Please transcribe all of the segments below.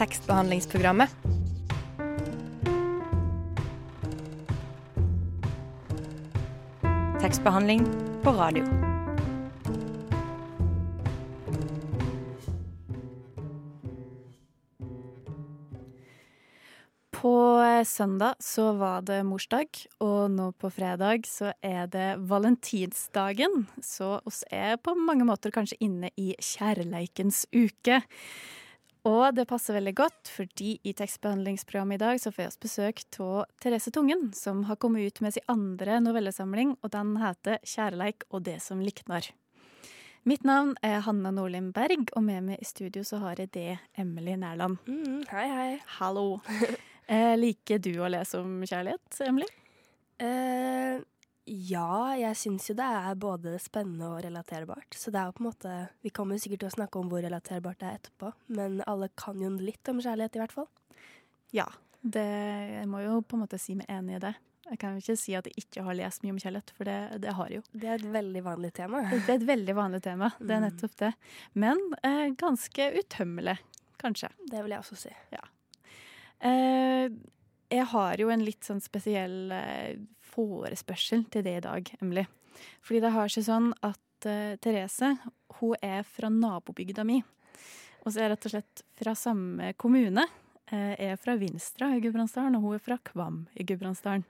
tekstbehandlingsprogrammet. Tekstbehandling på radio. På eh, søndag så var det morsdag, og nå på fredag så er det valentinsdagen. Så oss er på mange måter kanskje inne i kjærleikens uke. Og det passer veldig godt, fordi i tekstbehandlingsprogrammet i dag så får vi oss besøk av Therese Tungen, som har kommet ut med sin andre novellesamling, og den heter 'Kjærleik og det som liknar'. Mitt navn er Hanna Nordlim Berg, og med meg i studio så har jeg det Emily Nærland. Mm, hei, hei. Hallo. Eh, liker du å lese om kjærlighet, Emily? Eh, ja, jeg syns jo det er både spennende og relaterbart. Så det er jo på en måte Vi kommer sikkert til å snakke om hvor relaterbart det er etterpå, men alle kan jo litt om kjærlighet, i hvert fall. Ja. Det, jeg må jo på en måte si meg enig i det. Jeg kan jo ikke si at jeg ikke har lest mye om kjærlighet, for det, det har jeg jo. Det er et veldig vanlig tema. Det er et veldig vanlig tema, det er Mm. nettopp det. Men eh, ganske utømmelig, kanskje. Det vil jeg også si. Eh, jeg har jo en litt sånn spesiell eh, forespørsel til det i dag, Emily. Fordi det har seg sånn at uh, Therese, hun er fra nabobygda mi. Og så er rett og slett fra samme kommune. Uh, er fra Vinstra i Gudbrandsdalen, og hun er fra Kvam i Gudbrandsdalen.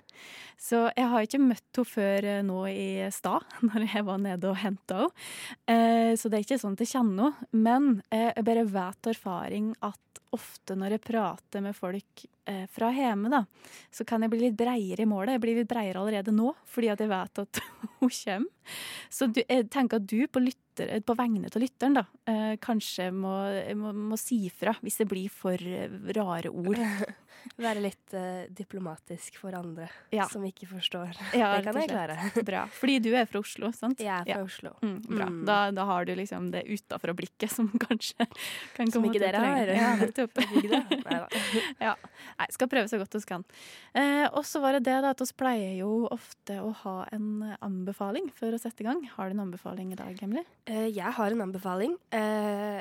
Så jeg har ikke møtt henne før uh, nå i stad, når jeg var nede og henta henne. Eh, Så det er ikke sånn at jeg kjenner henne. Men jeg bare vet erfaring at ofte når jeg prater med folk fra hjemme, da, så kan jeg bli litt breiere i målet. Jeg blir litt breiere allerede nå, fordi at jeg vet at hun kommer. Så du, jeg tenker at du på, lytter, på vegne av lytteren da, eh, kanskje må, må, må si fra hvis det blir for eh, rare ord. Være litt eh, diplomatisk for andre Ja. som ikke forstår. Ja, det kan jeg klare. Bra. Fordi du er fra Oslo, sant? Jeg er fra Ja. Oslo. Mm, bra. Mm. Da, da har du liksom det utafra blikket som kanskje kan Som komme ikke til å dere har. Ja, nettopp. Ja. Nei, skal prøve så godt vi kan. Eh, og så var det det da, at vi pleier jo ofte å ha en anbefaling før å sette i gang. Har du en anbefaling i dag, Emily? Eh, jeg har en anbefaling. Eh,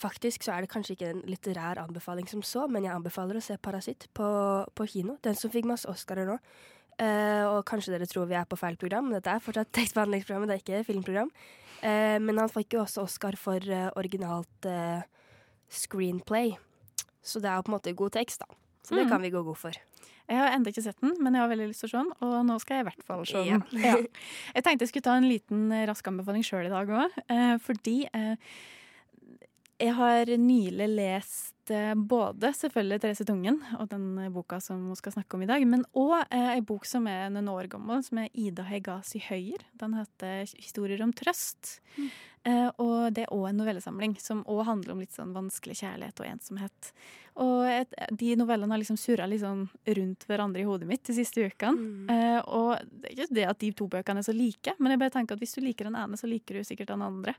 faktisk så er det kanskje ikke en litterær anbefaling som så, men jeg anbefaler å se 'Parasitt' på, på kino. Den som fikk masse Oscarer nå. Eh, og kanskje dere tror vi er på feil program, men dette er fortsatt tekstbehandlingsprogrammet, det er ikke filmprogram. Eh, men han fikk jo også Oscar for eh, originalt screenplay. Så det er jo på en måte god tekst, da. Så det Mhm. kan vi gå god for. Jeg har ennå ikke sett den, men jeg har veldig lyst til å se den, og nå skal jeg i hvert fall se den. Ja. Jeg tenkte jeg skulle ta en liten eh, rask anbefaling sjøl i dag òg, eh, fordi eh, jeg har nylig lest både selvfølgelig Therese Tungen og den eh, boka som hun skal snakke om i dag, men òg eh, ei bok som er noen år gammel, som er Ida Heigasi Høyer. Den heter 'Historier om trøst'. Mm. og det er òg en novellesamling som òg handler om litt sånn vanskelig kjærlighet og ensomhet. Og et, de novellene har liksom surra litt sånn rundt hverandre i hodet mitt de siste ukene. Mm. Eh, og det er ikke det at de to bøkene er så like, men jeg bare tenker at hvis du liker den ene, så liker du sikkert den andre.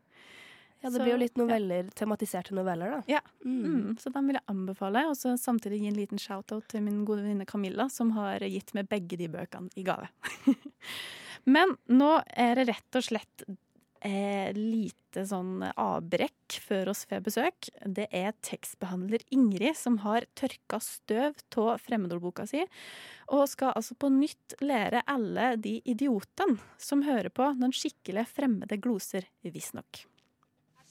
Ja, det Så, blir jo litt ja. tematiserte noveller, da. Ja. Mm. Mm, så den vil jeg anbefale, og så samtidig gi en liten shout-out til min gode venninne Camilla, som har gitt meg begge de bøkene i gave. Men nå er det rett og slett eh, lite sånn avbrekk før oss får besøk. Det er tekstbehandler Ingrid som har tørka støv av fremmedordboka si, og skal altså på nytt lære alle de idiotene som hører på noen skikkelig fremmede gloser, visstnok.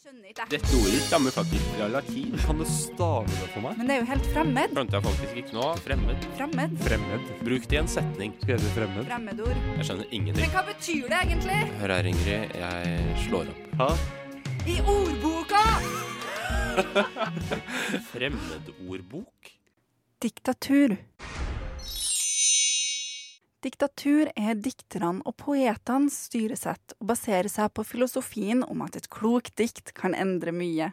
Dette ordet stammer faktisk fra latin. Kan du stave det for meg? Men det er jo helt fremmed. Skjønte jeg faktisk ikke nå. Fremmed. Fremmed. Fremmed. Bruk det i en setning. Skrevet fremmed. Fremmedord. Jeg skjønner Men hva betyr det egentlig? Hør her, Ingrid. Jeg slår opp. Hæ? I ordboka! Fremmedordbok? Diktatur. Diktatur er dikterne og poetenes styresett og baserer seg på filosofien om at et klokt dikt kan endre mye.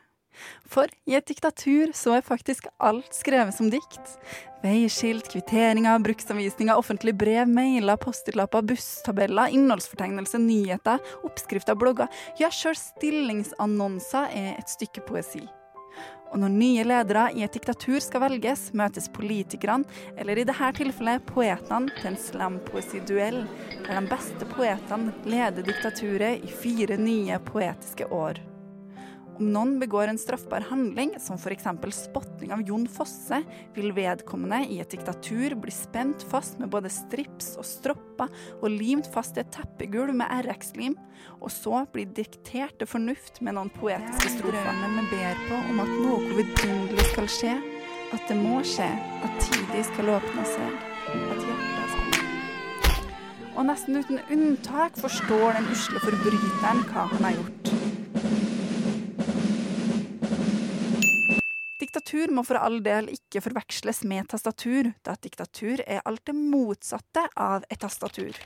For i et diktatur så er faktisk alt skrevet som dikt. Veiskilt, kvitteringer, bruksanvisninger, offentlige brev, mailer, post-it-lapper, busstabeller, innholdsfortegnelse, nyheter, oppskrifter, blogger. Ja, sjøl stillingsannonser er et stykke poesi. Og når nye ledere i et diktatur skal velges, møtes politikerne, eller i dette tilfellet poetene, til en slampoesiduell, der de beste poetene leder diktaturet i fire nye poetiske år. Om noen begår en straffbar handling, som f.eks. spotting av Jon Fosse, vil vedkommende i et diktatur bli spent fast med både strips og stropper og limt fast i et teppegulv med RX-lim, og så bli diktert til fornuft med noen poetiske strofer. Drømmen vi ber på om at noe vidunderlig skal skje, at det må skje, at tidlig skal åpne seg, at hjertet Og nesten uten unntak forstår den usle forbryteren hva han har gjort. Diktatur må for all del ikke forveksles med tastatur, da et diktatur er alt det motsatte av et tastatur.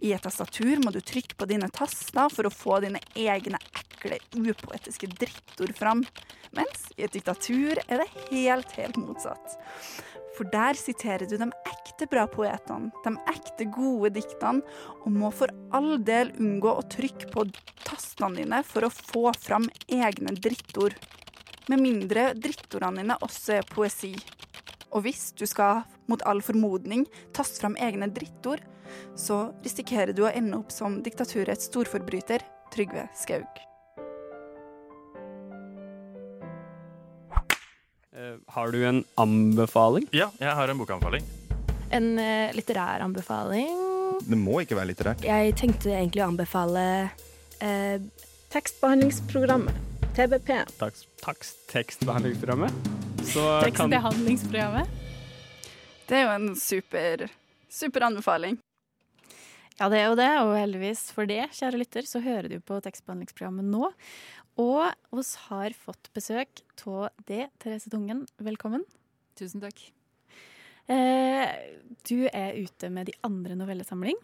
I et tastatur må du trykke på dine taster for å få dine egne ekle, upoetiske drittord fram, mens i et diktatur er det helt, helt motsatt. For der siterer du de ekte bra poetene, de ekte gode diktene, og må for all del unngå å trykke på tastene dine for å få fram egne drittord. Med mindre drittordene dine også er poesi. Og hvis du skal, mot all formodning, taste fram egne drittord, så risikerer du å ende opp som diktaturets storforbryter, Trygve Skaug. Eh, har du en anbefaling? Ja, jeg har en bokanbefaling. En eh, litterær anbefaling. Det må ikke være litterært. Jeg tenkte egentlig å anbefale eh, Tekstbehandlingsprogrammet. TBP. Takst, takst, tekstbehandlingsprogrammet. Så Tekstbehandlingsprogrammet. Det er jo en super, super anbefaling. Ja, det er jo det, og heldigvis for det, kjære lytter, så hører du på tekstbehandlingsprogrammet nå. Og oss har fått besøk av det, Therese Tungen. Velkommen. Tusen takk. Eh, du er ute med de andre novellesamling,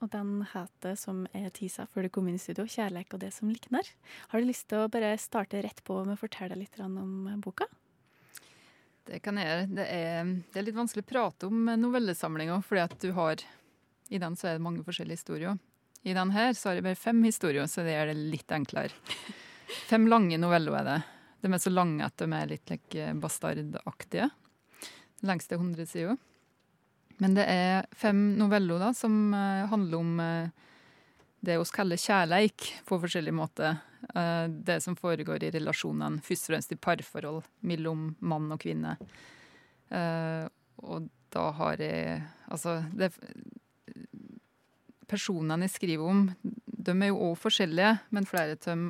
og den heter, som jeg tisa før du kom inn i studio, 'Kjærleik og det som likner'. Har du lyst til å bare starte rett på med å fortelle litt om boka? Det kan jeg gjøre. Det er, det er litt vanskelig å prate om novellesamlinga, fordi at du har I den så er det mange forskjellige historier. I den her så har jeg bare fem historier, så det gjør det litt enklere. Fem lange noveller er det. De er så lange at de er litt like, bastardaktige. Den lengste er 100 sider. Men det er fem noveller da, som eh, handler om eh, det vi kaller kjærleik på forskjellige måter. Eh, det som foregår i relasjonene, først og fremst i parforhold mellom mann og kvinne. Og da har jeg Altså, det Personene jeg skriver om, de er jo òg forskjellige, men flere av dem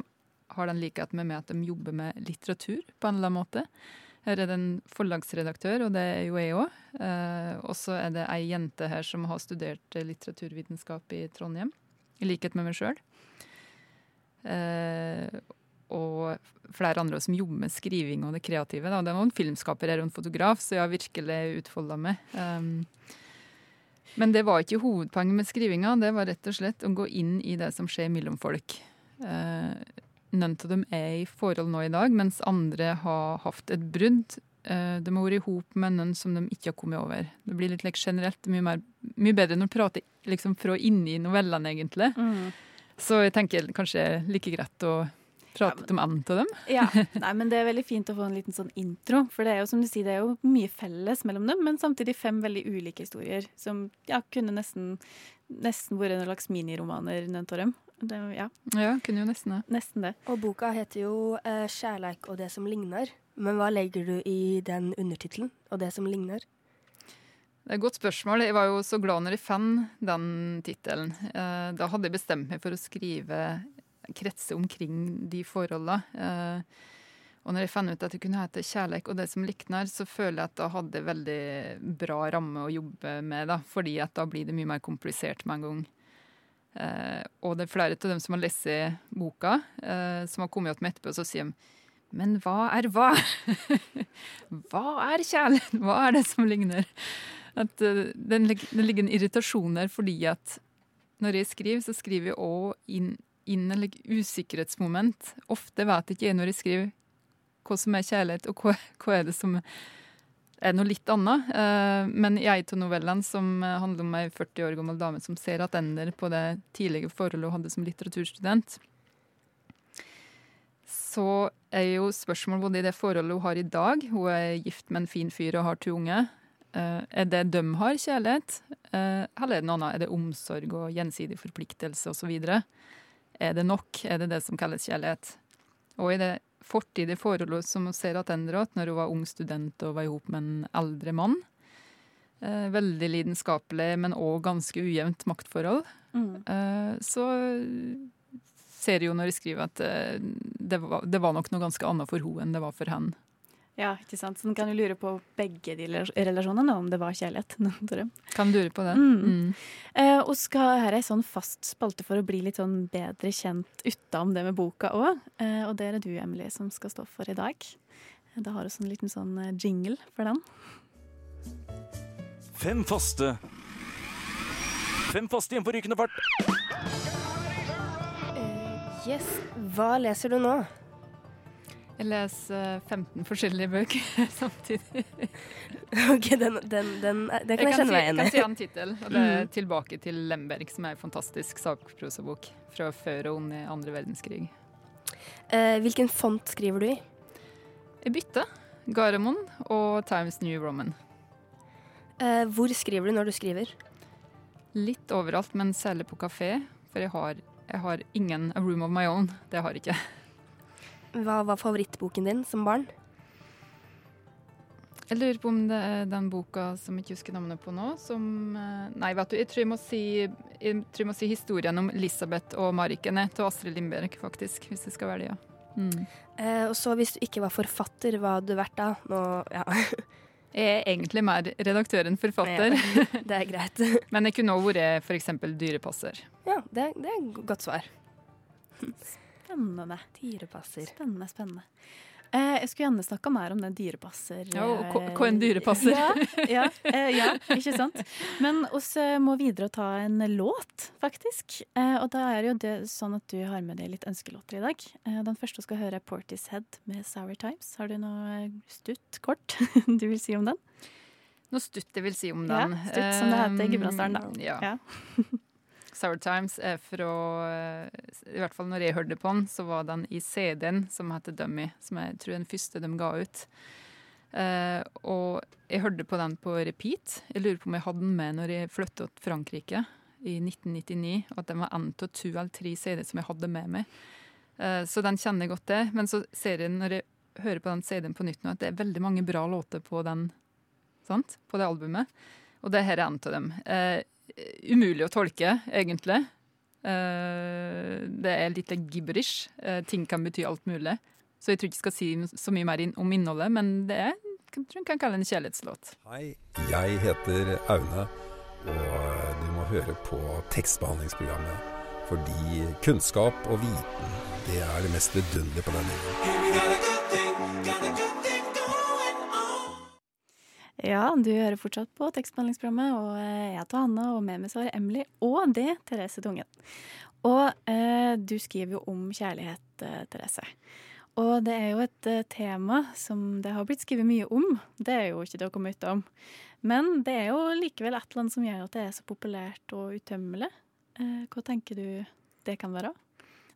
har den likheten med at de jobber med litteratur på en eller annen måte. Her er det en forlagsredaktør, og det er jo jeg òg. Eh, og så er det ei jente her som har studert litteraturvitenskap i Trondheim, i likhet med meg sjøl. Eh, og flere andre som jobber med skriving og det kreative. Da. Det var en filmskaper her og en fotograf, så jeg har virkelig utfolda meg. Um, men det var ikke hovedpoenget med skrivinga. Det var rett og slett å gå inn i det som skjer mellom folk. Noen av dem er i forhold nå i dag, mens andre har hatt et brudd. Eh, de har vært i hop med noen som de ikke har kommet over. Det blir litt like, generelt mye, mer, mye, bedre når du prater liksom, fra inni novellene, egentlig. Mm. Så jeg tenker kanskje like greit å prate om en av dem. Ja, Nei, men Det er veldig fint å få en liten sånn intro. For det er jo som du sier, det er jo mye felles mellom dem, men samtidig fem veldig ulike historier som ja, kunne nesten, nesten vært en slags miniromaner, noen av dem. Det, ja. ja, kunne jo nesten det. Nesten det. Og boka heter jo uh, 'Kjærleik og det som ligner'. Men hva legger du i den undertittelen, 'og det som ligner'? Det er et godt spørsmål. Jeg var jo så glad når jeg fant den tittelen. Uh, da hadde jeg bestemt meg for å skrive kretse omkring de forholdene. Uh, og når jeg fant ut at det kunne hete 'Kjærleik og det som likner', så føler jeg at da hadde jeg veldig bra ramme å jobbe med, da, fordi at da blir det mye mer komplisert med en gang. Eh, og det er flere av dem som har lest boka, eh, som har kommet med etterpå, og så sier de men hva er hva? hva er kjærlighet? Hva er det som ligner? At den, det ligger en irritasjon der fordi at når jeg skriver, så skriver jeg òg inn inn like, usikkerhetsmoment. Ofte vet jeg ikke jeg når jeg skriver hva som er kjærlighet, og hva, hva er det som er noe litt annet. Uh, men i ei av novellene som handler om ei 40 år gammel dame som ser tilbake på det tidlige forholdet hun hadde som litteraturstudent, så er jo spørsmålet både i det forholdet hun har i dag Hun er gift med en fin fyr og har to unge. Uh, er det de har kjærlighet, uh, eller er det noe annet? Er det omsorg og gjensidig forpliktelse osv.? Er det nok? Er det det som kalles kjærlighet? Og i det fortidige forhold som hun ser tilbake når hun var ung student og var sammen med en eldre mann. Eh, veldig lidenskapelig, men òg ganske ujevnt maktforhold. Mm. Eh, så ser jo når jeg skriver at eh, det var, det var nok noe ganske annet for henne enn det var for henne. Ja, ikke sant? Så en kan jo lure på begge de relasjonene, om det var kjærlighet. Kan lure på det. Mm. Mm. Eh, og skal her er ei sånn fast spalte for å bli litt sånn bedre kjent utenom det med boka òg. Eh, og det er det du, Emily, som skal stå for i dag. Eh, Da har du sånn liten sånn eh, jingle for den. Fem faste. Fem faste igjen på rykende fart. Yes. Hva leser du nå? Jeg leser eh, 15 forskjellige bøker samtidig. Ok, den, den, den, den kan jeg, kjenne meg igjen kan si i. en tittel. og Det er Mm. 'Tilbake til Lemberg', som er en fantastisk sakprosabok fra før og under andre verdenskrig. Eh, hvilken font skriver du i? Jeg bytter. Garamond og Times New Roman. Eh, hvor skriver du når du skriver? Litt overalt, men særlig på kafé. For jeg har, jeg har ingen A Room of My Own. Det har jeg ikke. Hva var favorittboken din som barn? Jeg lurer på om det er den boka som jeg ikke husker navnet på nå, som eh, Nei, vet du, jeg tror jeg må si, jeg tror jeg må si historien om Elisabeth og Marikene til Astrid Lindberg, faktisk, hvis jeg skal velge. Mm. Eh, og så hvis du ikke var forfatter, hva hadde du vært da? Nå, ja. Jeg er egentlig mer redaktør enn forfatter. Ja, det er greit. Men jeg kunne òg vært f.eks. dyrepasser. Ja, det, det er et godt svar. Spennende. Dyrepasser. Spennende, spennende. Eh, jeg skulle gjerne snakka mer om den dyrepasser... Ja, eh, hva- hva en dyrepasser. Ja, ja, eh, ja, ikke sant? Men oss eh, må videre og ta en låt, faktisk. Eh, og da er jo det sånn at du har med deg litt ønskelåter i dag. Eh, den første du skal høre er Portishead med Sour Times. Har du noe eh, stutt, kort, du vil si om den? Noe stutt jeg vil si om den. Ja, stutt, som det heter i Gudbrandsdalen, da. Ja. Ja. Sour Times er fra eh, I hvert fall når jeg hørte på den, så var den i CD-en som heter Dummy, som jeg tror er den første de ga ut. Uh, og jeg hørte på den på repeat. Jeg lurer på om jeg hadde den med når jeg flytta til Frankrike i 1999. Og at den var en av to eller tre CD-er som jeg hadde med meg. Uh, så den kjenner jeg godt til. Men så ser jeg når jeg hører på den CD-en på nytt nå, at det er veldig mange bra låter på den, sant? på det albumet. Og det her er en av dem. Eh, umulig å tolke, egentlig. Eh, det er litt gibberish. Eh, ting kan bety alt mulig. Så jeg tror ikke jeg skal si så mye mer om innholdet, men det er jeg tror jeg kan kalle det en kjærlighetslåt. Hei, jeg heter Aune, og du må høre på tekstbehandlingsprogrammet. Fordi kunnskap og viten, det er det mest vidunderlige på denne jorden. Ja, du hører fortsatt på tekstbehandlingsprogrammet, og eh, jeg heter Hanna, og med meg så er Emily, og det Therese Tungen. Og eh, du skriver jo om kjærlighet, eh, Therese. Og det er jo et eh, tema som det har blitt skrevet mye om. Det er jo ikke det å komme utenom. Men det er jo likevel et eller annet som gjør at det er så populært og utømmelig. Hva tenker du det kan være?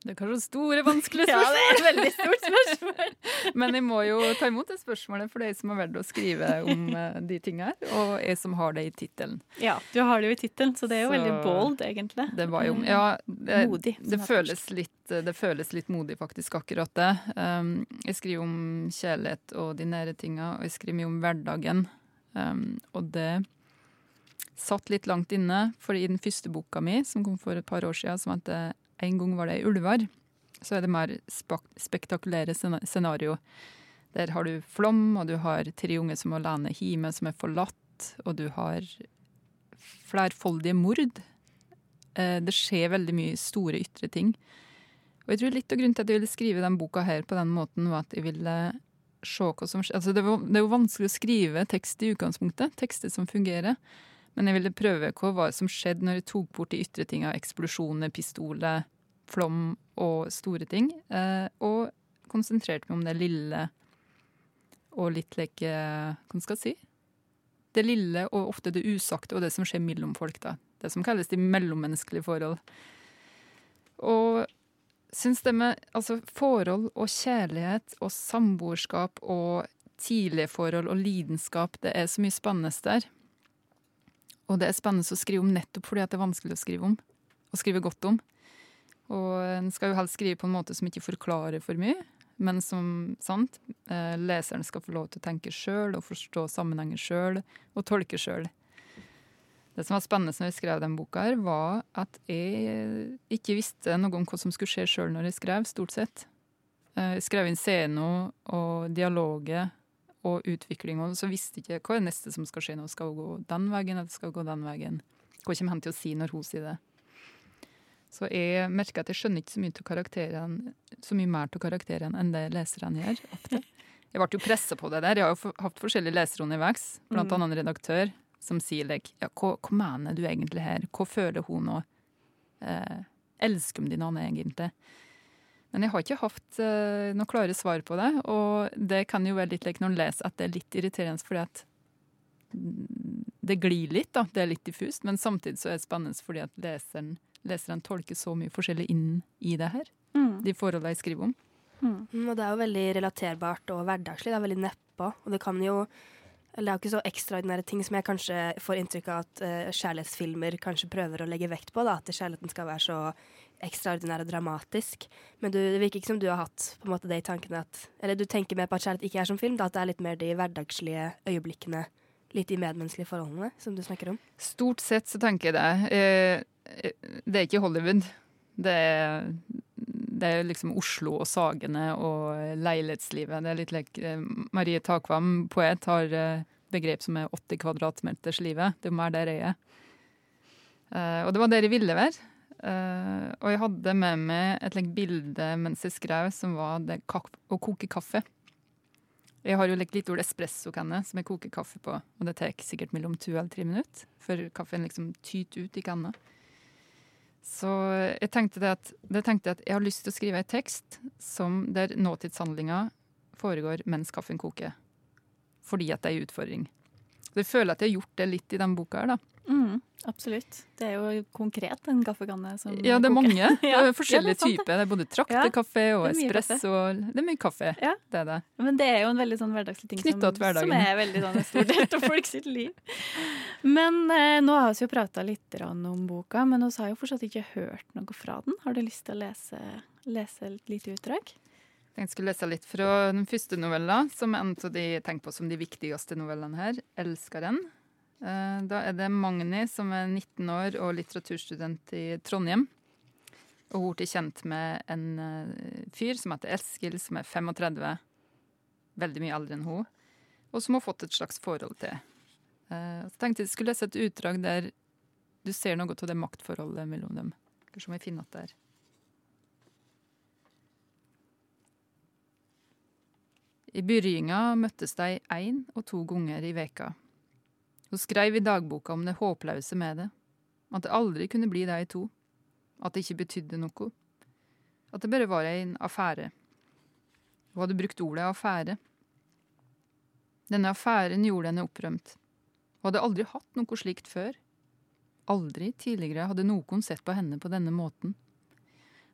Det er kanskje store, vanskelige Ja, spørsmål. det er et veldig stort spørsmål. Men jeg må jo ta imot det spørsmålet for deg som har valgt å skrive om eh, de tingene her, og jeg som har det i tittelen. Ja, du har det jo i tittelen, så det er jo Så- veldig bold, egentlig. Det var jo Ja, det, Modig, det, føles litt, det føles litt modig, faktisk, akkurat det. Um, jeg skriver om kjærlighet og de nære tinga, og jeg skriver mye om hverdagen. Um, og det satt litt langt inne, for i den første boka mi, som kom for et par år siden, som heter 'En gang var det i ulvar', så er det mer spektakulære scenario. Der har du flom, og du har tre unge som må alene hjemme, som er forlatt, og du har flerfoldige mord. Eh, Det skjer veldig mye store ytre ting. Og jeg tror litt av grunnen til at jeg ville skrive den boka her på den måten, var at jeg ville se hva som skjer. Altså det er jo vanskelig å skrive tekst i utgangspunktet, tekster som fungerer. Men jeg ville prøve hva var det som skjedde når jeg tok bort de ytre tinga, eksplosjoner, pistoler, flom og store ting. Eh, og konsentrerte meg om det lille og litt like Hva skal jeg si? Det lille og ofte det usagte og det som skjer mellom folk. da. Det som kalles de mellommenneskelige forhold. Og syns det med altså, forhold og kjærlighet og samboerskap og tidlige forhold og lidenskap, det er så mye spennende der. Og det er spennende å skrive om nettopp fordi det er vanskelig å skrive om. Og skrive godt om. Og en skal jo helst skrive på en måte som ikke forklarer for mye. men som sant, eh, leseren skal få lov til å tenke sjøl og forstå sammenhenger sjøl og tolke sjøl. Det som var spennende når jeg skrev den boka, her, var at jeg ikke visste noe om hva som skulle skje sjøl når jeg skrev, stort sett. Eh, Jeg skrev inn scenen og dialoger og utvikling, og så visste ikke hva er neste som skal skje nå. Skal hun gå den veien, eller skal hun gå den veien? Hva kommer han til å si når hun sier det? Så jeg merker at jeg skjønner ikke så mye, så mye mer til karakterene enn det leserne gjør. ofte. Jeg ble jo pressa på det der. Jeg har jo hatt forskjellige lesere underveis, blant Mm. annet en redaktør som sier like, ja, hva, hva mener du egentlig her? Hva føler hun nå? Eh, elsker hun din Anne egentlig? Men jeg har ikke hatt eh, noe klare svar på det, og det kan jo være litt like når en leser at det er litt irriterende fordi at mm, det glir litt, da. Det er litt diffust, men samtidig så er det spennende fordi at leseren, leseren tolker så mye forskjellig inn i det her. Mm. De forholdene jeg skriver om. Mm, og det er jo veldig relaterbart og hverdagslig. Det er veldig nedpå. Og det kan jo eller det er jo ikke så ekstraordinære ting som jeg kanskje får inntrykk av at uh, kjærlighetsfilmer kanskje prøver å legge vekt på. Da, at kjærligheten skal være så ekstraordinær og dramatisk. Men du, det virker ikke som du har hatt på en måte det i tankene at Eller du tenker mer på at kjærlighet ikke er som film, da, at det er litt mer de hverdagslige øyeblikkene, litt de medmenneskelige forholdene som du snakker om. Stort sett så tenker jeg det. Eh, eh, det er ikke Hollywood. Det er, det er liksom Oslo og Sagene og leilighetslivet. Det er litt like eh, Marie Takvam, poet, har eh, begrep som er 80 kvadratmeterslivet. Det er være der jeg er. Eh, og det var der jeg ville være. Eh, og jeg hadde med meg et like, bilde mens jeg skrev, som var det å koke kaffe. Jeg har jo like, litt ord espressokanne som jeg koker kaffe på, og det tar sikkert mellom to eller tre minutter før kaffen liksom tyter ut i kanna. Så jeg tenkte, det at, det tenkte at jeg har lyst til å skrive en tekst som der nåtidshandlinga foregår mens kaffen koker. Fordi at det er en utfordring. Så jeg føler at jeg har gjort det litt i den boka her, da. Mm, absolutt. Det er jo konkret, en kaffekanne som Ja, det er koker. mange. Det Ja, er ja, forskjellige det er typer. Det er både traktekaffe og espresso. Det er mye kaffe. Det er det. Men det er jo en veldig sånn hverdagslig ting som, som er veldig sånn en stor del av folk sitt liv. Men eh, nå har vi jo prata litt om boka, men vi har jo fortsatt ikke hørt noe fra den. Har du lyst til å lese, lese et lite utdrag? Jeg skulle lese litt fra den første novella, som er en av de tenker på som de viktigste novellene her, 'Elskeren'. Eh, Da er det Magni, som er 19 år og litteraturstudent i Trondheim. Og hun er kjent med en eh, fyr som heter Eskil, som er 35. Veldig mye eldre enn hun. Og som hun har fått et slags forhold til. Eh, Så tenkte jeg skulle lese et utdrag der du ser noe av det maktforholdet mellom dem. Kanskje om jeg finner at det er. I byrjinga møttes de én og to ganger i veka. Hun skrev i dagboka om det håpløse med det, at det aldri kunne bli de to, at det ikke betydde noe, at det bare var en affære. Hun hadde brukt ordet affære. Denne affæren gjorde henne opprømt. Hun hadde aldri hatt noe slikt før. Aldri tidligere hadde noen sett på henne på denne måten.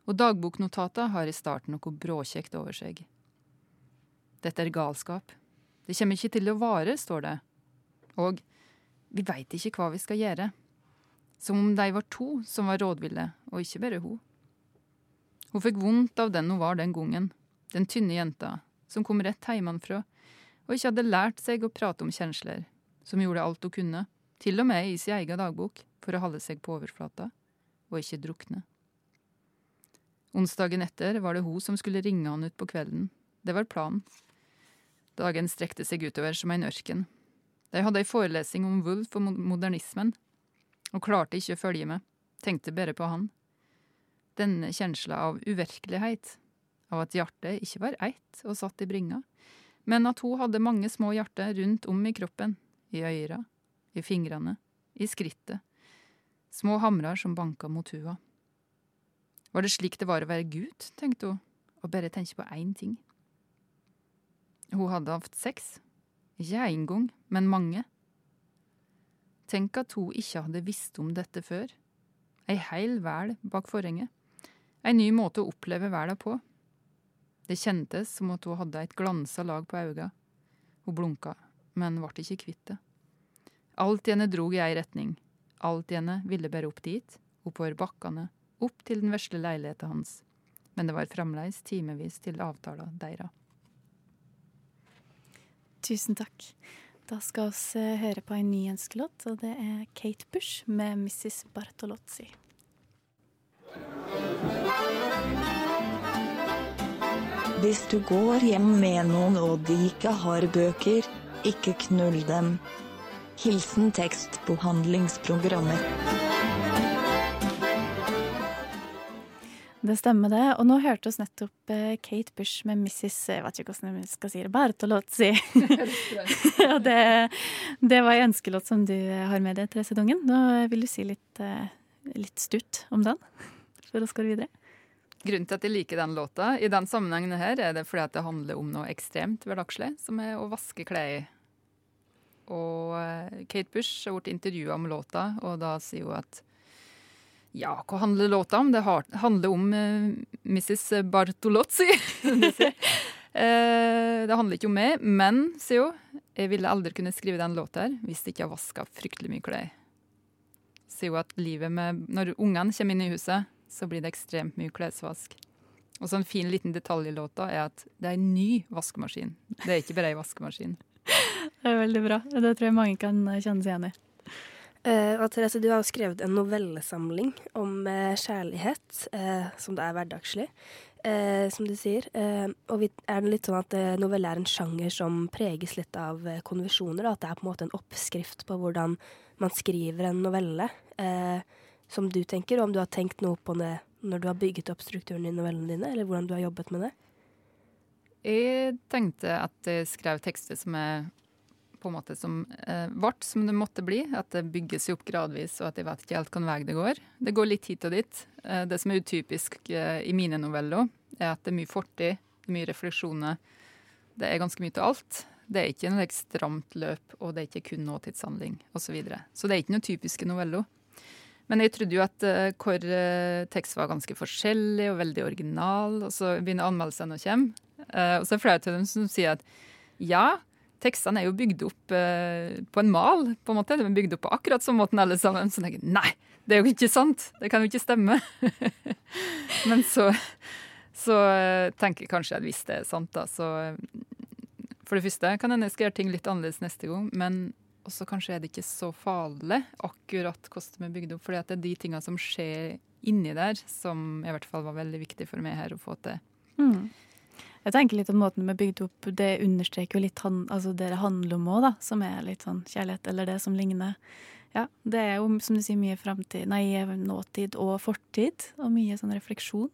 Og dagboknotata har i starten noe bråkjekt over seg. Dette er galskap. Det kommer ikke til å vare, står det. Og vi veit ikke hva vi skal gjøre. Som om de var to som var rådville, og ikke bare hun. Hun fikk vondt av den hun var den gangen, den tynne jenta, som kom rett hjemmefra, og ikke hadde lært seg å prate om kjensler, som gjorde alt hun kunne, til og med i sin egen dagbok, for å holde seg på overflata, og ikke drukne. Onsdagen etter var det hun som skulle ringe han ut på kvelden. Det var planen. Dagen strekte seg utover som en ørken. De hadde ei forelesing om Wulf og modernismen, og klarte ikke å følge med, tenkte bare på han. Denne kjensla av uvirkelighet, av at hjertet ikke var ett og satt i bringa, men at hun hadde mange små hjerter rundt om i kroppen, i øyra, i fingrene, i skrittet, små hamrer som banka mot hua. Var det slik det var å være gutt, tenkte hun, og bare tenke på én ting. Hun hadde hatt sex. Ikke én gang, men mange. Tenk at hun ikke hadde visst om dette før. Ei heil vel bak forhenget. Ei ny måte å oppleve verden på. Det kjentes som at hun hadde et glansa lag på øynene. Hun blunka, men ble ikke kvitt det. Alt i henne drog i ei retning. Alt i henne ville bare opp dit, oppover bakkene, opp til den vesle leiligheten hans. Men det var fremdeles timevis til avtaler deres. Tusen takk. Da skal vi høre på en ny ønskelåt, og det er Kate Bush med 'Mrs. Bartolozzi'. Hvis du går hjem med noen og de ikke har bøker, ikke knull dem. Hilsen tekstbehandlingsprogrammet. Det stemmer det. Og nå hørte oss nettopp eh, Kate Bush med Mrs. Jeg vet ikke hvordan jeg skal si det. Bartolozzi. Og det, det var en ønskelåt som du har med deg, Therese Dungen. Nå vil du si litt, eh, litt stutt om den før vi går videre. Grunnen til at jeg liker den låta, i den sammenhengen her, er det fordi at det handler om noe ekstremt hverdagslig, som er å vaske klær. Og eh, Kate Bush har blitt intervjua om låta, og da sier hun at ja, hva handler låta om? Det handler om uh, Mrs. Bartolozzi. uh, det handler ikke om meg, men, sier hun, jeg ville aldri kunne skrive den låta her hvis jeg ikke har vaska fryktelig mye klær. Sier hun at livet med Når ungene kommer inn i huset, så blir det ekstremt mye klesvask. Og så en fin liten detalj i låta er at det er en ny vaskemaskin. Det er ikke bare ei vaskemaskin. Det er veldig bra. Det tror jeg mange kan kjenne seg igjen i. Uh, og Therese, du har jo skrevet en novellesamling om uh, kjærlighet, uh, som det er hverdagslig, som du sier. og er det litt sånn at novelle er en sjanger som preges litt av konvensjoner? At det er på en måte en oppskrift på hvordan man skriver en novelle, som du tenker? Og om du har tenkt noe på det når du har bygget opp strukturen i novellene dine, eller hvordan du har jobbet med det? Jeg tenkte at jeg skrev tekster som er på en måte som eh, ble som det måtte bli. At det bygges opp gradvis, og at jeg vet ikke helt hvilken vei det går. Det går litt hit og dit. Eh, det som er utypisk eh, i mine noveller, er at det er mye fortid, mye refleksjoner. Det er ganske mye til alt. Det er ikke noe stramt løp, og det er ikke kun nåtidshandling osv. Så, videre. så det er ikke noe typiske noveller. Men jeg trodde jo at uh, hvor uh, tekst var ganske forskjellig og veldig original, og så begynner anmeldelsene å komme. Uh, og så er det flere av dem som sier at ja, tekstene er jo bygd opp eh, på en mal, på en måte. De er bygd opp på akkurat samme måten alle sammen. Så tenker jeg nei, det er jo ikke sant. Det kan jo ikke stemme. Men så, så uh, tenker jeg kanskje at hvis det er sant, da, så For det første kan hende jeg skal gjøre ting litt annerledes neste gang, men også kanskje er det ikke så farlig akkurat hvordan de er bygd opp. fordi det er de tingene som skjer inni der, som i hvert fall var veldig viktig for meg her å få til. Mm. Jeg tenker litt om måten vi bygde bygd opp, det understreker jo litt han, altså det det handler om òg, da. Som er litt sånn kjærlighet, eller det som ligner. Ja, det er jo som du sier mye framtid, nei, nåtid og fortid, og mye sånn refleksjon.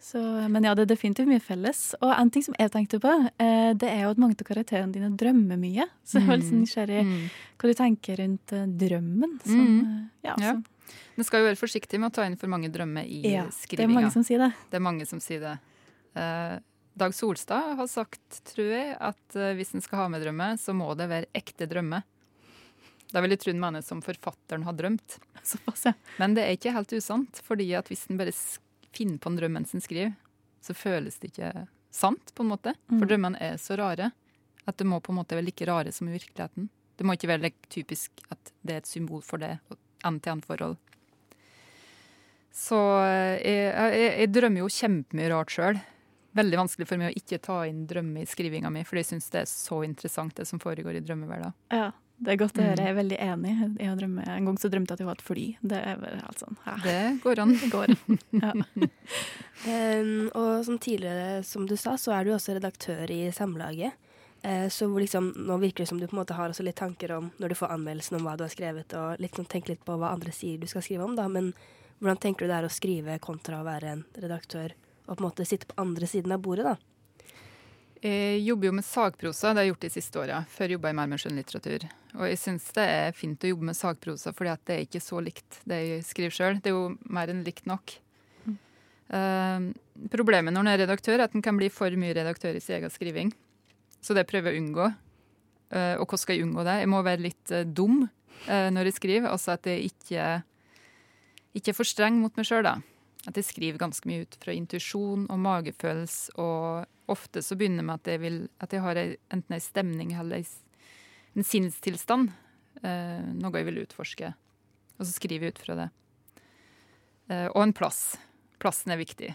Så, men ja, det er definitivt mye felles. Og en ting som jeg tenkte på, eh, det er jo at mange av karakterene dine drømmer mye. Så jeg var litt sånn nysgjerrig mm. hva du tenker rundt uh, drømmen. Som, mm. ja, ja. Du skal jo være forsiktig med å ta inn for mange drømmer i ja, skrivinga. Det er mange som sier det. Det er mange som sier det. Uh, Dag Solstad har sagt, tror jeg, at uh, hvis en skal ha med drømmer, så må det være ekte drømmer. Da vil jeg tro en mener som forfatteren har drømt. Såpass, ja. Men det er ikke helt usant, fordi at hvis en bare finner på en drøm mens en skriver, så føles det ikke sant, på en måte. For mm. drømmene er så rare at det må på en måte være like rare som i virkeligheten. Det må ikke være like typisk at det er et symbol for det, end-til-end-forhold. Så eh, jeg, jeg, jeg, drømmer jo kjempemye rart sjøl veldig vanskelig for meg å ikke ta inn drømmer i skrivinga mi, for jeg syns det er så interessant, det som foregår i drømmeverdenen. Ja, det er godt å høre. Mm. Jeg er veldig enig. Jeg drømme, en gang så drømte jeg at jeg var et fly. Det er vel alt sånn, ja. Det går an. Det går. Ja. um, og som tidligere, som du sa, så er du også redaktør i Samlaget. Uh, så liksom, nå virker det som du på en måte har også litt tanker om, når du får anmeldelsen om hva du har skrevet, og liksom tenker litt på hva andre sier du skal skrive om, da. Men hvordan tenker du det er å skrive kontra å være en redaktør? Og på en måte sitte på andre siden av bordet, da? Jeg jobber jo med sagprosa, det har jeg gjort de siste åra. Før jobba jeg mer med skjønnlitteratur. Og jeg syns det er fint å jobbe med sagprosa, fordi det er ikke så likt det jeg skriver sjøl. Det er jo mer enn likt nok. Mm. Uh, problemet når en er redaktør, er at en kan bli for mye redaktør i sin egen skriving. Så det prøver jeg å unngå. Uh, og hvordan skal jeg unngå det? Jeg må være litt uh, dum når jeg skriver. Altså at jeg ikke, ikke er for streng mot meg sjøl, da. At jeg skriver ganske mye ut fra intuisjon og magefølelse. Og ofte så begynner det med at jeg, vil, at jeg har enten en stemning eller en sinnstilstand. Eh, noe jeg vil utforske. Og så skriver jeg ut fra det. Eh, og en plass. Plassen er viktig.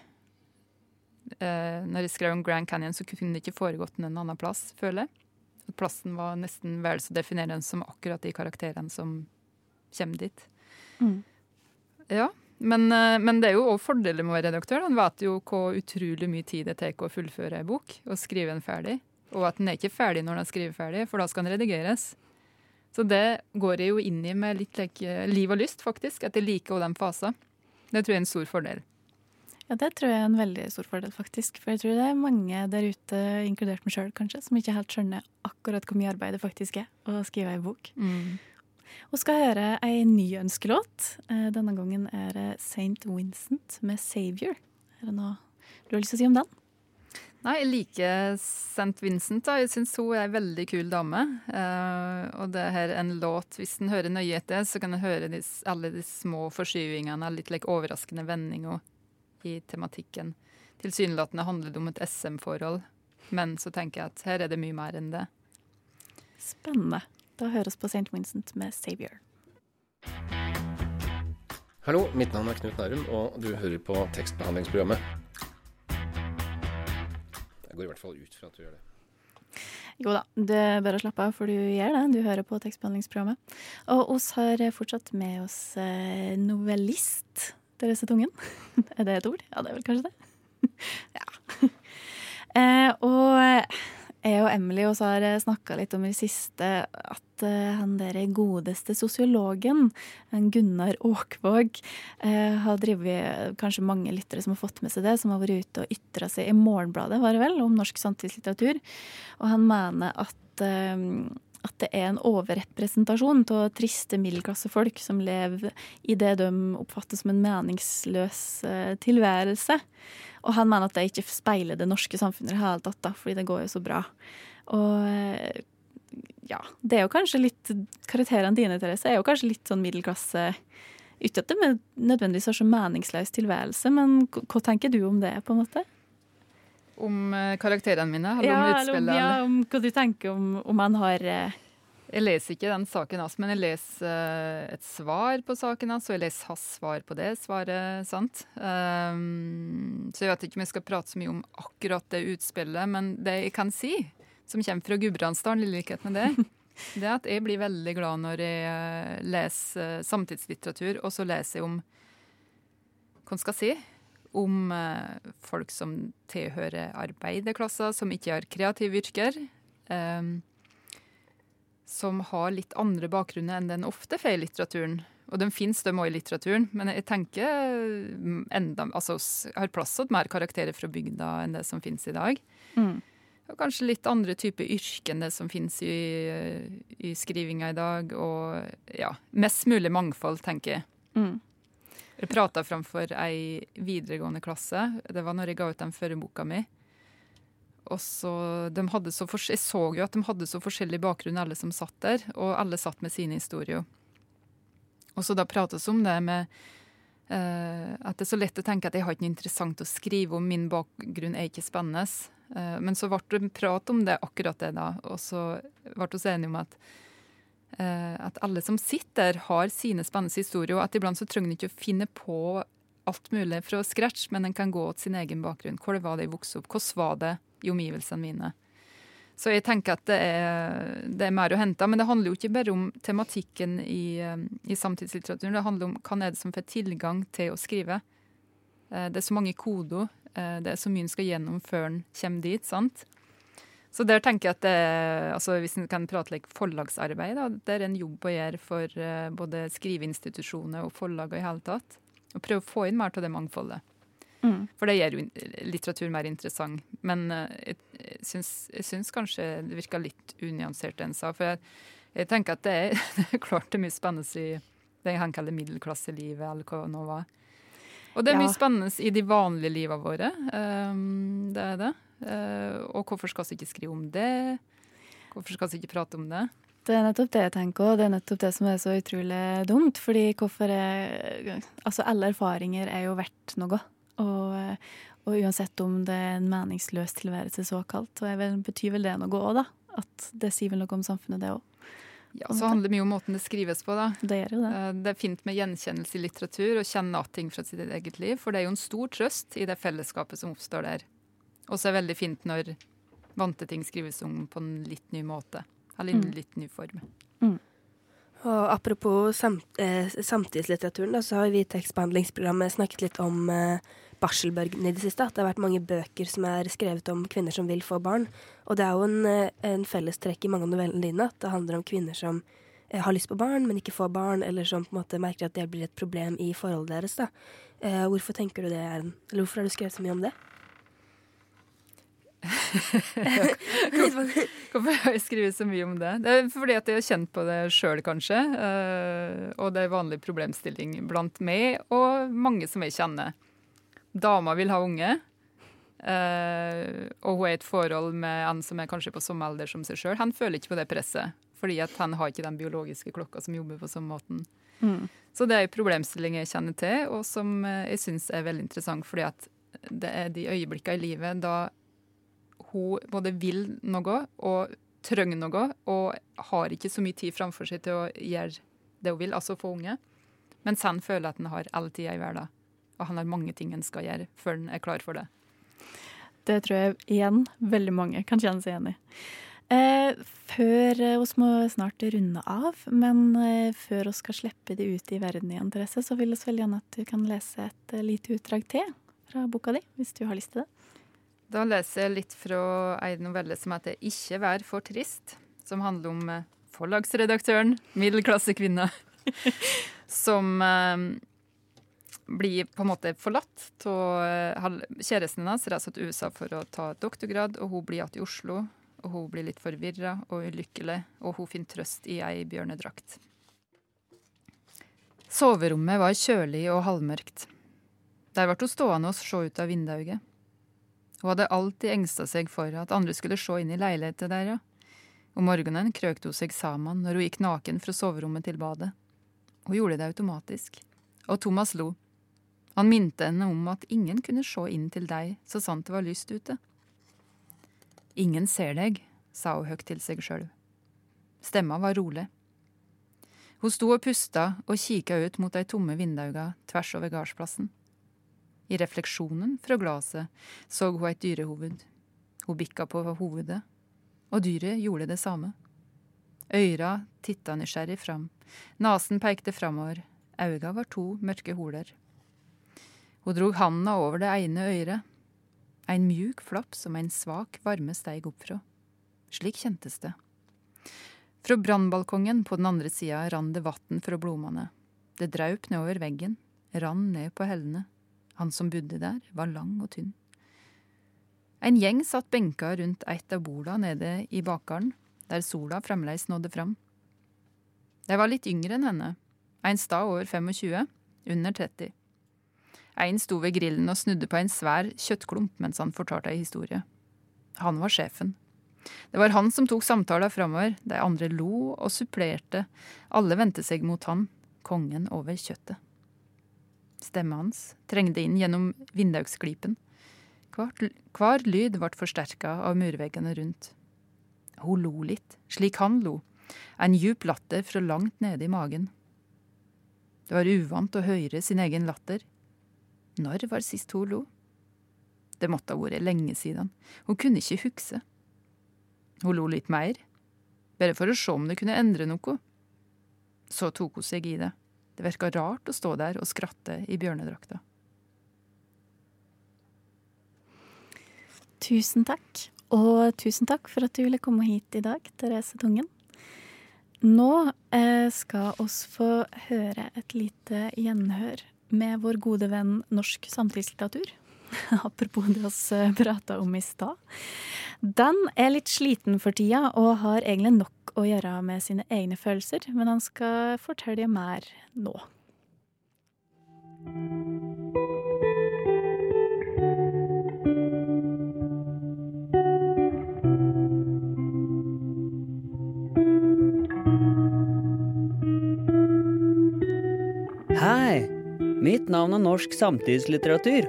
eh, når jeg skrev om Grand Canyon, så kunne det ikke foregått en annen plass, føler jeg. At plassen var nesten vel så definerende som akkurat de karakterene som kommer dit. Mm. Ja, men, eh, men det er jo òg fordeler med å være redaktør. Han vet jo hvor utrolig mye tid det tar å fullføre en bok og skrive den ferdig. Og at den er ikke ferdig når den er skrevet ferdig, for da skal den redigeres. Så det går jeg jo inn i med litt like, liv og lyst, faktisk. At jeg liker òg den fasen. Det tror jeg er en stor fordel. Ja, det tror jeg er en veldig stor fordel, faktisk. For jeg tror det er mange der ute, inkludert meg sjøl kanskje, som ikke helt skjønner akkurat hvor mye arbeid det faktisk er å skrive ei bok. Mm. Og skal høre ei ny ønskelåt. Eh, Denne gangen er det St. Vincent med 'Savior'. Er det noe du har lyst til å si om den? Nei, jeg liker St. Vincent. da. Jeg syns hun er ei veldig kul dame. Eh, og det her er en låt, hvis en hører nøye etter, så kan en høre de, alle de små forskyvingene, litt like, overraskende vendinger i tematikken. Tilsynelatende handler det om et SM-forhold, men så tenker jeg at her er det mye mer enn det. Spennende. Da høres på St. Vincent med 'Savior'. Hallo, mitt navn er Knut Nærum, og du hører på tekstbehandlingsprogrammet. Jeg går i hvert fall ut fra at du gjør det. Jo da, det er bare å slappe av, for du gjør det. Du hører på tekstbehandlingsprogrammet. Og oss har fortsatt med oss eh, novellist Therese Tungen. er det et ord? Ja, det er vel kanskje det. ja. Eh, og jeg og Emily også har snakka litt om i det siste at eh, han der godeste sosiologen, Gunnar Åkvåg, eh, har drevet kanskje mange lyttere som har fått med seg det, som har vært ute og ytra seg i Morgenbladet, var det vel, om norsk samtidslitteratur. Og han mener at eh, at det er en overrepresentasjon av triste middelklassefolk som lever i det de oppfatter som en meningsløs eh, tilværelse. Og han mener at det ikke speiler det norske samfunnet i det hele tatt, da, fordi det går jo så bra. Og eh, ja, det er jo kanskje litt Karakterene dine, Therese, er jo kanskje litt sånn middelklasse Ikke at det nødvendigvis har så meningsløs tilværelse, men hva tenker du om det, på en måte? Om eh, karakterene mine, eller Ja, om, utspillet? ja, om hva du tenker om, om han har eh, Jeg leser ikke den saken hans, men jeg leser eh, et svar på saken hans, og jeg leser hans svar på det svaret, sant? Um, så jeg vet ikke om jeg skal prate så mye om akkurat det utspillet, men det jeg kan si, som kommer fra Gudbrandsdalen, i likhet med det, det er at jeg blir veldig glad når jeg eh, leser eh, samtidslitteratur, og så leser jeg om Hva skal jeg si? Om folk som tilhører arbeiderklasser, som ikke har kreative yrker. Um, som har litt andre bakgrunner enn den ofte får i litteraturen. Og de finnes de òg i litteraturen, men jeg tenker mm, enda, altså, har plass til mer karakterer fra bygda enn det som finnes i dag. Mm. Og kanskje litt andre typer yrke enn det som finnes i, i skrivinga i dag. Og ja, mest mulig mangfold, tenker jeg. Mm. Jeg prata framfor ei videregående klasse. Det var når jeg ga ut den førre boka mi. Og så, de hadde så fors- Jeg så jo at de hadde så forskjellig bakgrunn, alle som satt der. Og alle satt med sine historier. Og så da prates om det med eh, at det er så lett å tenke at jeg har ikke noe interessant å skrive om, min bakgrunn er ikke spennende. Eh, men så ble det prat om det akkurat det da, og så ble vi enige om at eh, at alle som sitter der, har sine spennende historier, og at iblant så trenger en ikke å finne på alt mulig fra scratch, men en kan gå til sin egen bakgrunn. Hvor det var det jeg vokste opp, hvordan var det i omgivelsene mine. Så jeg tenker at det er, det er mer å hente. Men det handler jo ikke bare om tematikken i, eh, i samtidslitteraturen. Det handler om hva er det som får tilgang til å skrive. Eh, Det er så mange koder. eh, Det er så mye en skal gjennom før en kommer dit. sant? Så der tenker jeg at det, altså Hvis en kan prate litt forlagsarbeid, da, det er en jobb å gjøre for både skriveinstitusjoner og forlag i hele tatt. Og prøve å få inn mer av det mangfoldet. Mm. For det gjør jo litteratur mer interessant. Men eh, jeg, syns, jeg syns kanskje det virka litt unyansert, det en sa. For jeg, jeg tenker at det er, det er klart det er mye spennende i det han kaller middelklasselivet, eller hva det nå var. Og det er Ja. mye spennende i de vanlige livene våre. Um, det er det. Uh, og hvorfor skal vi ikke skrive om det? Hvorfor skal vi ikke prate om det? Det er nettopp det jeg tenker, og det er nettopp det som er så utrolig dumt. Fordi hvorfor er Altså, alle erfaringer er jo verdt noe. Og, og uansett om det er en meningsløs tilværelse såkalt, så er vel, betyr vel det noe òg, da. At det sier vel noe om samfunnet, det òg. Ja, så handler det mye om måten det skrives på. da. Det gjør jo det. Eh, Det er fint med gjenkjennelse i litteratur og kjenne av ting fra sitt eget liv. For det er jo en stor trøst i det fellesskapet som oppstår der. Og så er det veldig fint når vante ting skrives om på en litt ny måte. Eller i en Mm. litt ny form. Og apropos samt, eh, samtidslitteraturen, da, så har vi i tekstbehandlingsprogrammet snakket litt om eh, barselbølgen i det siste. At det har vært mange bøker som er skrevet om kvinner som vil få barn. Og det er jo en, eh, en fellestrekk i mange av novellene dine at det handler om kvinner som eh, har lyst på barn, men ikke får barn, eller som på en måte merker at det blir et problem i forholdet deres. da. Eh, hvorfor tenker du det er Eller hvorfor har du skrevet så mye om det? Hvorfor har jeg skrevet så mye om det? Det er fordi at jeg har kjent på det sjøl, kanskje. eh, Og det er vanlig problemstilling blant meg og mange som jeg kjenner. Dama vil ha unge, Uh, og hun er i et forhold med en som er kanskje på samme alder som seg sjøl. Han føler ikke på det presset, fordi at han har ikke den biologiske klokka som jobber på samme måten. Mm. Så det er en problemstilling jeg kjenner til, og som eh, jeg syns er veldig interessant, fordi at det er de øyeblikkene i livet da hun både vil noe og trenger noe, og har ikke så mye tid framfor seg til å gjøre det hun vil, altså få unge. Mens han føler at han har all tida i verden, og han har mange ting han skal gjøre før han er klar for det. Det tror jeg igjen veldig mange kan kjenne seg igjen i. Eh, før eh, Vi må snart runde av, men eh, før vi skal slippe det ut i verden igjen, Therese, så vil vi veldig gjerne at du kan lese et eh, lite utdrag til fra boka di, hvis du har lyst til det. Da leser jeg litt fra en novelle som heter 'Ikke vær for trist', som handler om eh, forlagsredaktøren, middelklassekvinna, som eh, blir på en måte forlatt av kjæresten hennes. Reiser til USA for å ta doktorgrad, og hun blir igjen i Oslo. Og hun blir litt forvirra og ulykkelig, og hun finner trøst i ei bjørnedrakt. Soverommet var kjølig og halvmørkt. Der ble hun stående og se ut av vinduet. Hun hadde alltid engsta seg for at andre skulle se inn i leiligheten der, ja. Om morgenen krøkte hun seg sammen når hun gikk naken fra soverommet til badet. Hun gjorde det automatisk. Og Thomas lo. Han minte henne om at ingen kunne se inn til deg så sant det var lyst ute. Ingen ser deg, sa hun høyt til seg sjøl. Stemma var rolig. Hun sto og pusta og kikka ut mot de tomme vinduene tvers over gardsplassen. I refleksjonen fra glasset så hun et dyrehoved. Hun bikka på hovedet, og dyret gjorde det samme. Øyra titta nysgjerrig fram, nesen pekte framover, auga var to mørke holer. Hun drog handa over det ene øret. En mjuk flapp som en svak varme steig opp fra. Slik kjentes det. Fra brannbalkongen på den andre sida rann det vann fra blomstene. Det draup nedover veggen, rann ned på hellene. Han som bodde der, var lang og tynn. En gjeng satt benka rundt et av borda nede i bakgården, der sola fremdeles nådde fram. De var litt yngre enn henne, en stad over 25, under 30. En sto ved grillen og snudde på en svær kjøttklump mens han fortalte ei historie. Han var sjefen. Det var han som tok samtalen framover, de andre lo og supplerte, alle vendte seg mot han, kongen over kjøttet. Stemmen hans trengte inn gjennom vindusglipen. Hver, hver lyd ble forsterka av murveggene rundt. Hun lo litt, slik han lo, en djup latter fra langt nede i magen. Det var uvant å høre sin egen latter. Når var det sist hun lo? Det måtte ha vært lenge siden. Hun kunne ikke huske. Hun lo litt mer, bare for å se om det kunne endre noe. Så tok hun seg i det. Det virka rart å stå der og skratte i bjørnedrakta. Tusen takk. Og tusen takk for at du ville komme hit i dag, Therese Tungen. Nå eh, skal oss få høre et lite gjenhør med vår gode venn norsk samtidslitteratur. Apropos det vi prata om i stad. Den er litt sliten for tida og har egentlig nok å gjøre med sine egne følelser, men han skal fortelle mer nå. Mitt navn er Norsk samtidslitteratur.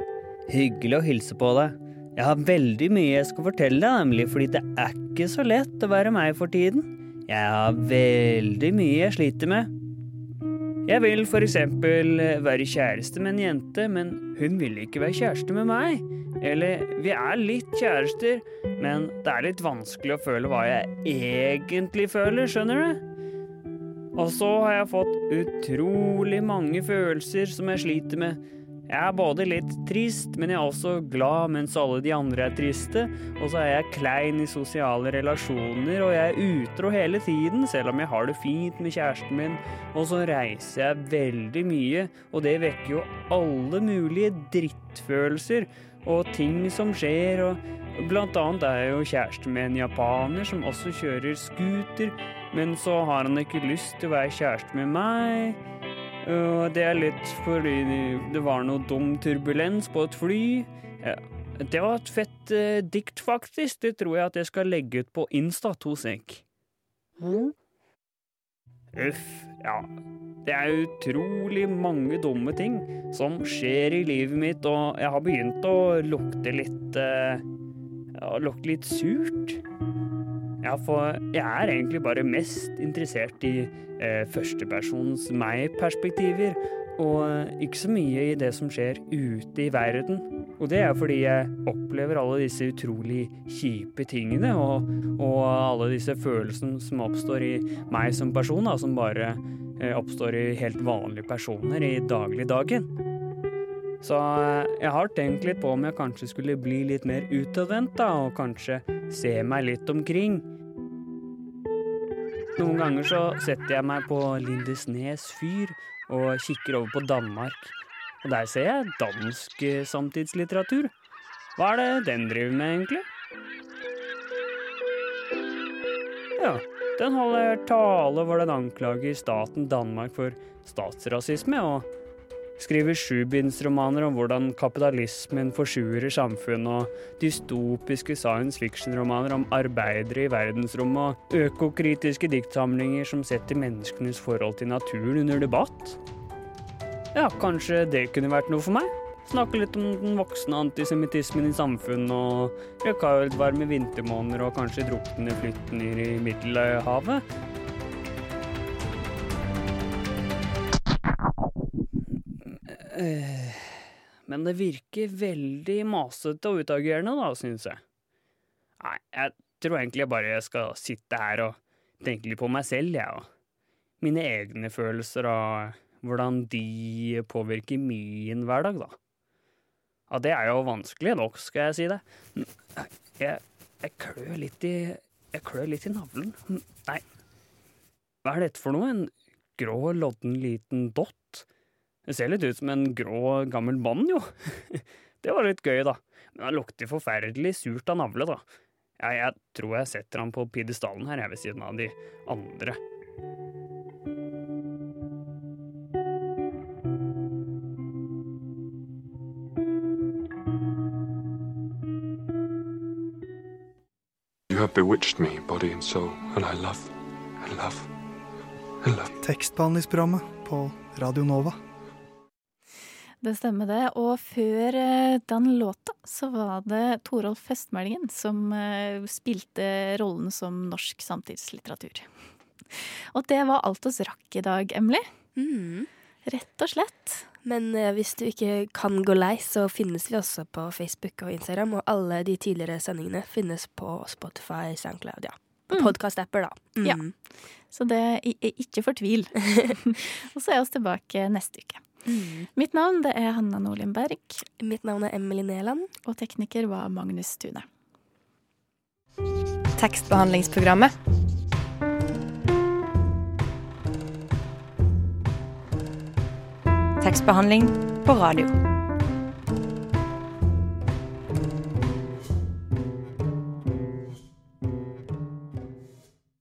Hyggelig å hilse på deg. Jeg har veldig mye jeg skal fortelle deg, nemlig fordi det er ikke så lett å være meg for tiden. Jeg har veldig mye jeg sliter med. Jeg vil for eksempel være kjæreste med en jente, men hun vil ikke være kjæreste med meg. Eller vi er litt kjærester, men det er litt vanskelig å føle hva jeg egentlig føler, skjønner du? Og så har jeg fått utrolig mange følelser som jeg sliter med. Jeg er både litt trist, men jeg er også glad mens alle de andre er triste. Og så er jeg klein i sosiale relasjoner, og jeg er utro hele tiden, selv om jeg har det fint med kjæresten min. Og så reiser jeg veldig mye, og det vekker jo alle mulige drittfølelser og ting som skjer, og blant annet er jeg jo kjæresten med en japaner som også kjører scooter, men så har han ikke lyst til å være kjæreste med meg. Og det er litt fordi det var noe dum turbulens på et fly. Ja, det var et fett eh, dikt, faktisk. Det tror jeg at jeg skal legge ut på Insta to sek. Uff, ja. Det er utrolig mange dumme ting som skjer i livet mitt, og jeg har begynt å lukte litt eh, Ja, lukte litt surt. Ja, for jeg er egentlig bare mest interessert i eh, førstepersons meg-perspektiver, og eh, ikke så mye i det som skjer ute i verden. Og det er fordi jeg opplever alle disse utrolig kjipe tingene, og, og alle disse følelsene som oppstår i meg som person, da, som bare eh, oppstår i helt vanlige personer i dagligdagen. Så eh, jeg har tenkt litt på om jeg kanskje skulle bli litt mer utadvendt, da, og kanskje se meg litt omkring. Noen ganger så setter jeg meg på Lindesnes fyr og kikker over på Danmark. Og der ser jeg dansk eh, samtidslitteratur. Hva er det den driver med, egentlig? Ja, den holder tale hvor den anklager staten Danmark for statsrasisme, og skriver sjubindsromaner om hvordan kapitalismen forsurer samfunnet, og dystopiske science fiction-romaner om arbeidere i verdensrommet, og økokritiske diktsamlinger som setter menneskenes forhold til naturen under debatt. Ja, kanskje det kunne vært noe for meg? Snakke litt om den voksende antisemittismen i samfunnet og rekordvarme vintermåneder og kanskje druknende flyktninger i Middelhavet. Men det virker veldig masete og utagerende, da, syns jeg. Nei, jeg tror egentlig jeg bare skal sitte her og tenke litt på meg selv, jeg, og mine egne følelser og hvordan de påvirker min hverdag, da. Ja, det er jo vanskelig nok, skal jeg si det. Jeg, jeg klør litt i Jeg klør litt i navlen. Nei, hva er dette for noe? En grå, lodden liten dott? Det ser litt ut som en grå, gammel mann, jo. Det var litt gøy, da. Men han lukter forferdelig surt av navle, da. Jeg, jeg tror jeg setter han på pidestallen her, jeg, ved siden av de andre. You have bewitched me, body and soul, and I love, I love, I love. Tekstbehandlingsprogrammet på Radio Nova. Det stemmer det. Og før eh, den låta så var det Torolf Festmeldingen som eh, spilte rollen som norsk samtidslitteratur. Og det var alt oss rakk i dag, Emily. Rett og slett. Men eh, hvis du ikke kan gå lei, så finnes vi også på Facebook og Instagram. Og alle de tidligere sendingene finnes på Spotify, SoundCloud, ja. Mm. podkast-apper, da. Mm. Ja. Så det er ikke fortvil. og så er vi tilbake neste uke. Mitt navn det er Hanna Nordlien Berg. Mitt navn er Emily Neland. Og tekniker var Magnus Tune. Tekstbehandlingsprogrammet. Tekstbehandling på radio.